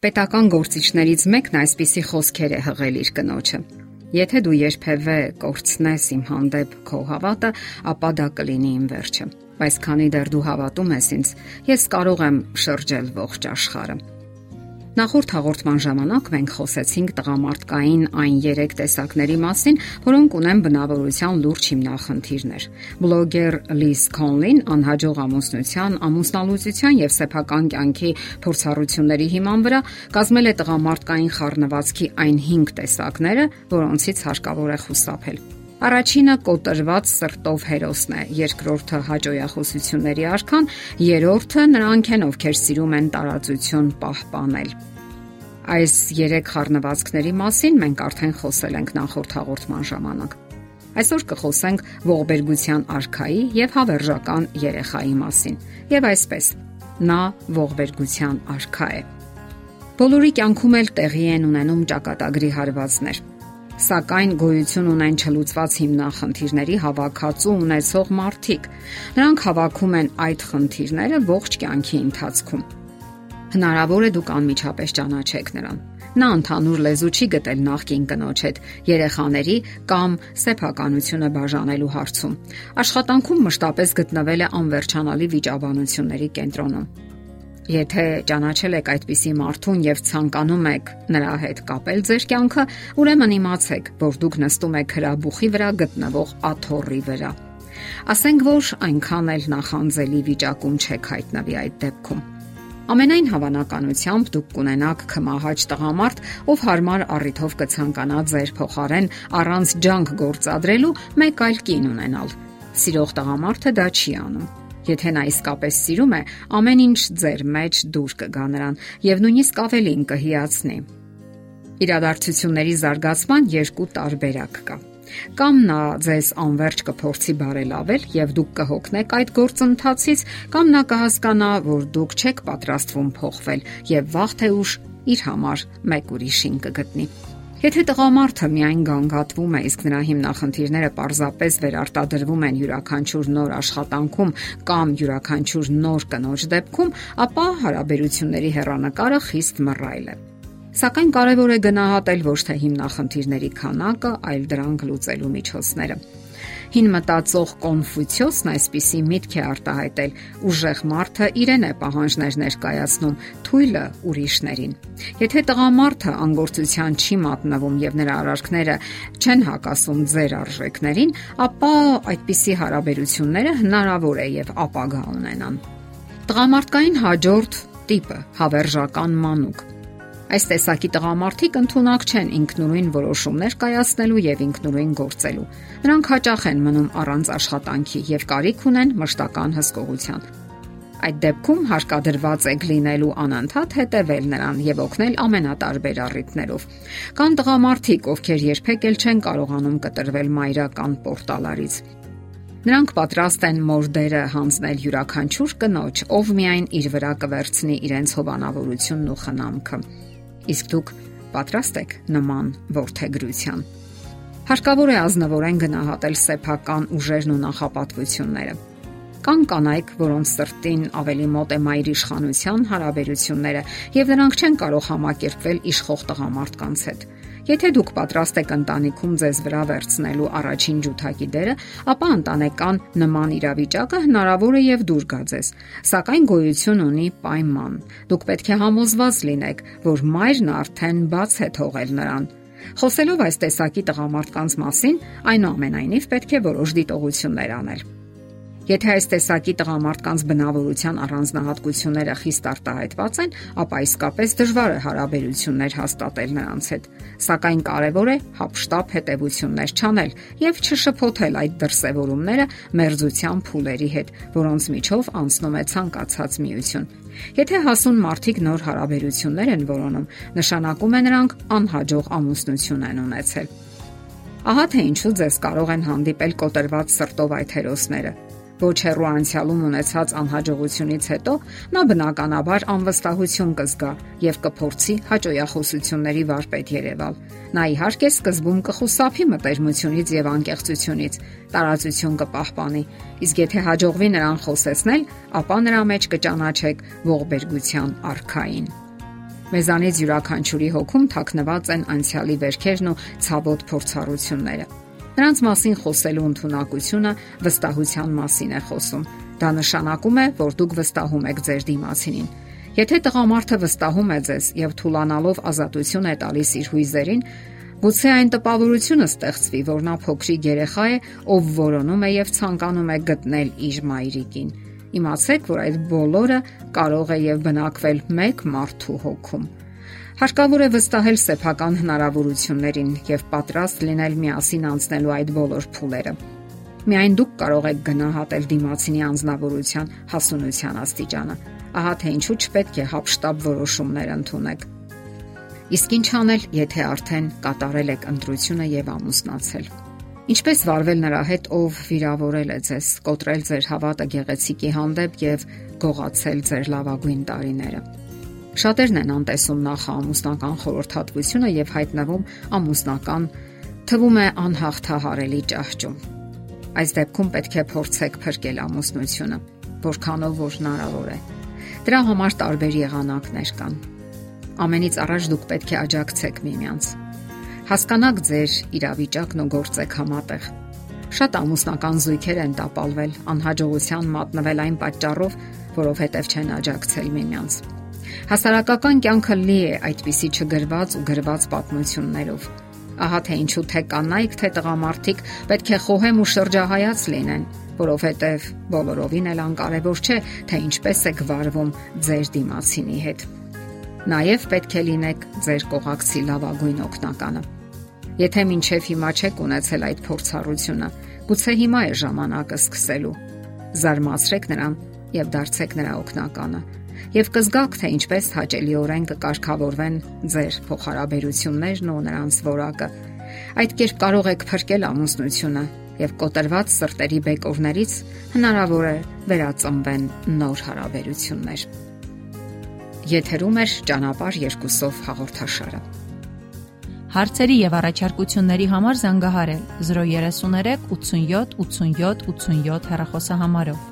Պետական գործիչներից մեկն այսպիսի խոսքեր է հղել իր կնոջը. Եթե դու երբևէ կորցնես իմ հանդեպ քո հավատը, ապա դա կլինի իմ վերջը։ Բայց քանի դեռ դու հավատում ես ինձ, ես կարող եմ շրջել ողջ աշխարհը։ Նախորդ հաղորդման ժամանակ մենք խոսեցինք տղամարդկային այն 3 տեսակների մասին, որոնք ունեն բնավորության լուրջ հիմնախնդիրներ։ Բլոգեր Լիս Քոնլին անհաջող ամուսնության, ամուսնալուծության եւ սեփական կյանքի փորձառությունների հիման վրա կազմել է տղամարդկային խառնվածքի այն 5 տեսակները, որոնցից հարկավոր է խուսափել։ Առաջինը կոտրված սրտով հերոսն է, երկրորդը հաջողախոսությունների արքան, երրորդը նրանք են, ովքեր սիրում են տարածություն պահպանել։ Այս 3 խառնվածքների մասին մենք արդեն խոսել ենք նախորդ հաղորդման ժամանակ։ Այսօր կխոսենք ողբերգության արքայի եւ հավերժական երեխայի մասին։ Եվ այսպես, նա ողբերգության արքա է։ Բոլորի կյանքում էլ տեղի են ունենում ճակատագրի հարվածներ սակայն գոյություն ունեն չլուծված հիմնախնդիրների հավաքածու ունեցող մարդիկ։ Նրանք հավաքում են այդ խնդիրները ողջ կյանքի ընթացքում։ Հնարավոր է դուք անմիջապես ճանաչեք նրան։ Նա ընդհանուր լեզու չի գտել նախկին կնոջ հետ երեխաների կամ սեփականությունը բաժանելու հարցում։ Աշխատանքում մշտապես գտնվել է անվերջանալի վիճաբանությունների կենտրոնում։ Եթե ճանաչել եք այդպիսի մարդուն եւ ցանկանում եք նրա հետ կապել ձեր կյանքը, ուրեմն իմացեք, որ դուք նստում եք հրաբուխի վրա գտնվող աթոռի վրա։ Ասենք որ այնքան էլ նախանձելի վիճակում չեք հայտնվի այդ դեպքում։ Ամենայն հավանականությամբ դուք կունենաք քմահաճ տղամարդ, ով հարմար առիթով կցանկանա ձեր փոխարեն առանց ջանք գործադրելու մեկ այլ կին ունենալ։ Սիրող տղամարդը դա չի անում Եթե նա իսկապես սիրում է, ամեն ինչ ձեր մեջ դուր կգա նրան եւ նույնիսկ ավելին կհիացնի։ Իրադարձությունների զարգացման երկու տարբերակ կա։ Կամ նա ձեզ անverջ կփորձի բարելավել եւ դուք կհոգնեք այդ գործընթացից, կամ նա կհասկանա, որ դուք չեք պատրաստվում փոխվել եւ վաղ թե ուշ իր համար մեկ ուրիշին կգտնի։ Եթե տղամարդը միայն գանգատվում է, իսկ նրա հիմնախնդիրները պարզապես վերարտադրվում են յուրաքանչյուր նոր աշխատանքում կամ յուրաքանչյուր նոր կնոջ դեպքում, ապա հարաբերությունների հերանեկարը խիստ մռայլ է։ Սակայն կարևոր է գնահատել ոչ թե հիմնախնդիրների քանակը, այլ դրանք լուծելու միջոցները։ Հին մտածող Կոնֆուցիոսն այսպիսի միտք է արտահայտել. ուժեղ մարդը իրեն է պահանջներ ներկայացնում, թույլը ուրիշներին։ Եթե տղամարդը անգործության չի մատնվում եւ նրա արարքները չեն հակասում ձեր արժեքներին, ապա այդպիսի հարաբերությունները հնարավոր է եւ ապագա ունենան։ Տղամարդկային հաջորդ տիպը հավերժական մանուկ Այս տեսակի տղամարդիկ ընդունակ չեն ինքնուրույն որոշումներ կայացնելու եւ ինքնուրույն գործելու։ Նրանք հաճախ են մնում առանց աշխատանքի եւ կարիք ունեն մշտական հսկողության։ Այդ դեպքում հարկադրված է լինելու անընդհատ հետևել նրան եւ օգնել ամենատարբեր առիթներով։ Կան տղամարդիկ, ովքեր երբեք էլ չեն կարողանում կտրվել մայրական պորտալարից։ Նրանք պատրաստ են մորդերը հանձնել յուրաքանչյուր կնոջ, ով միայն իր վրա կվերցնի իրենց հովանավորությունն ու խնամքը իսկ դուք պատրաստ եք նման ворթեգրության։ Հարկավոր է ազնվորեն գնահատել սեփական ուժերն ու նախապատվությունները։ Կան կանայք, որոնց սրտին ավելի մոտ է մայր իշխանության հարաբերությունները, եւ նրանք չեն կարող համակերպվել իշխող տղամարդկանց հետ։ Եթե դուք պատրաստ եք ընտանիքում ձեզ վրա վերցնելու առաջին ջութակի դերը, ապա ընտանեկան նման իրավիճակը հնարավոր է եւ դուր գա ձեզ։ Սակայն գոյություն ունի պայման։ Դուք պետք է համոզված լինեք, որ մայրն արդեն բաց է թողել նրան։ Խոսելով այս տեսակի տղամարդկանց մասին, այնուամենայնիվ պետք է որոշ դիտողություններ անել։ Եթե այս տեսակի տղամարդկանց բնավորության առանձնահատկությունները խիստ արտահայտված են, ապա իսկապես դժվար է հարաբերություններ հաստատել նրանց հետ։ Սակայն կարևոր է հապշտապ հետևություններ չանել եւ չշփոթել այդ դրսևորումները մերձության փուլերի հետ, որոնց միջով անցնում է ցանկացած միություն։ Եթե հասուն մարդիկ նոր հարաբերություններ են որոնում, նշանակում է նրանք անհաջող ամուսնություն են ունեցել։ Ահա թե ինչու ձեզ կարող են հանդիպել կոտրված սրտով այդ հերոսները ոչ հեռու անցյալում ունեցած անհաջողությունից հետո նա բնականաբար անվստահություն կզգա եւ կփորձի հաջողախոսությունների վարպետ Երևալ։ Նա իհարկե սկզբում կխուսափի մտերմությունից եւ անկեղծությունից, տարածություն կպահպանի, իսկ եթե հաջողվի նրան խոսեցնել, ապա նրա մեջ կճանաչեք ողբերգության արքային։ Մեզանից յուրաքանչյուրի հոգում թաքնված են անցյալի վերքերն ու ցավոտ փորձառությունները։ Նրանց մասին խոսելու ընտունակությունը վստահության մասին է խոսում։ Դա նշանակում է, որ դուք վստահում եք ձեր դիմացինին։ Եթե տղամարդը վստահում է ձեզ եւ թուլանալով ազատություն է տալիս իր հույզերին, գուցե այն տպավորությունը ստեղծվի, որ նա փոքրիկ երեխա է, ով որոնում է եւ ցանկանում է գտնել իր մայրիկին։ Իմացեք, որ այդ բոլորը կարող է եւ բնակվել մեկ մարդու հոգում։ Հարկավոր է վստահել սեփական հնարավորություններին եւ պատրաստ լինել միասին անցնելու այդ բոլոր փուլերը։ Միայն դուք կարող եք գնահատել դիմացինի անznավորության հասունության աստիճանը։ Ահա թե ինչու չպետք է հապշտապ որոշումներ ընդունեք։ Իսկ ինչ անել, եթե արդեն կատարել եք ընտրությունը եւ ամուսնացել։ Ինչպես վարվել նրա հետ, ով վիրավորել է ձեզ, կոտրել ձեր հավատը գեղեցիկի հանդեպ եւ գողացել ձեր լավագույն տարիները։ Շատերն են անտեսում նախամուսնական խորհրդատվությունը եւ հայտնվում ամուսնական թվում է անհաղթահարելի ճահճում։ Այս դեպքում պետք է փորձեք փրկել ամուսնությունը, որքանով որ հնարավոր է։ Դրա համար տարբեր եղանակներ կան։ Ամենից առաջ դուք պետք է աջակցեք միմյանց Հասկանաք ձեր իրավիճակն ու գործեք համատեղ։ Շատ ամուսնական զույգեր են տապալվել, անհաջողության մատնվել այն պատճառով, որովհետև չեն աջակցել միմյանց։ Հասարակական կյանքը լի է այդպիսի չգրված ու գրված պատմություններով։ Ահա թե ինչու թե կանայք, թե տղամարդիկ պետք է խոհեմ ու շրջահայաց լինեն, որովհետև բոլորովին էլ անկարևոր չէ, թե ինչպես եք վարվում ձեր դիմացինի հետ։ Նաև պետք է լինեք ձեր կողակցի լավագույն օգնականը։ Եթե մինչև հիմա չեք ունեցել այդ փորձառությունը, գուցե հիմա է ժամանակը սկսելու։ Զարմացրեք նրան եւ դարձեք նրա օգնականը։ Եվ կզգաք, թե ինչպես հաճելիորեն կկարգավորվեն ձեր փոխհարաբերություններն ու նրանց որակը։ Այդ կերպ կարող եք փրկել ամուսնությունը եւ կոտրված սրտերի բեկորներից հնարավոր է վերածնվեն նոր հարաբերություններ։ Եթերում է ճանապարհ երկուսով հաղորդաշարը։ Հարցերի եւ առաջարկությունների համար զանգահարել 033 87 87 87 հեռախոսահամարով։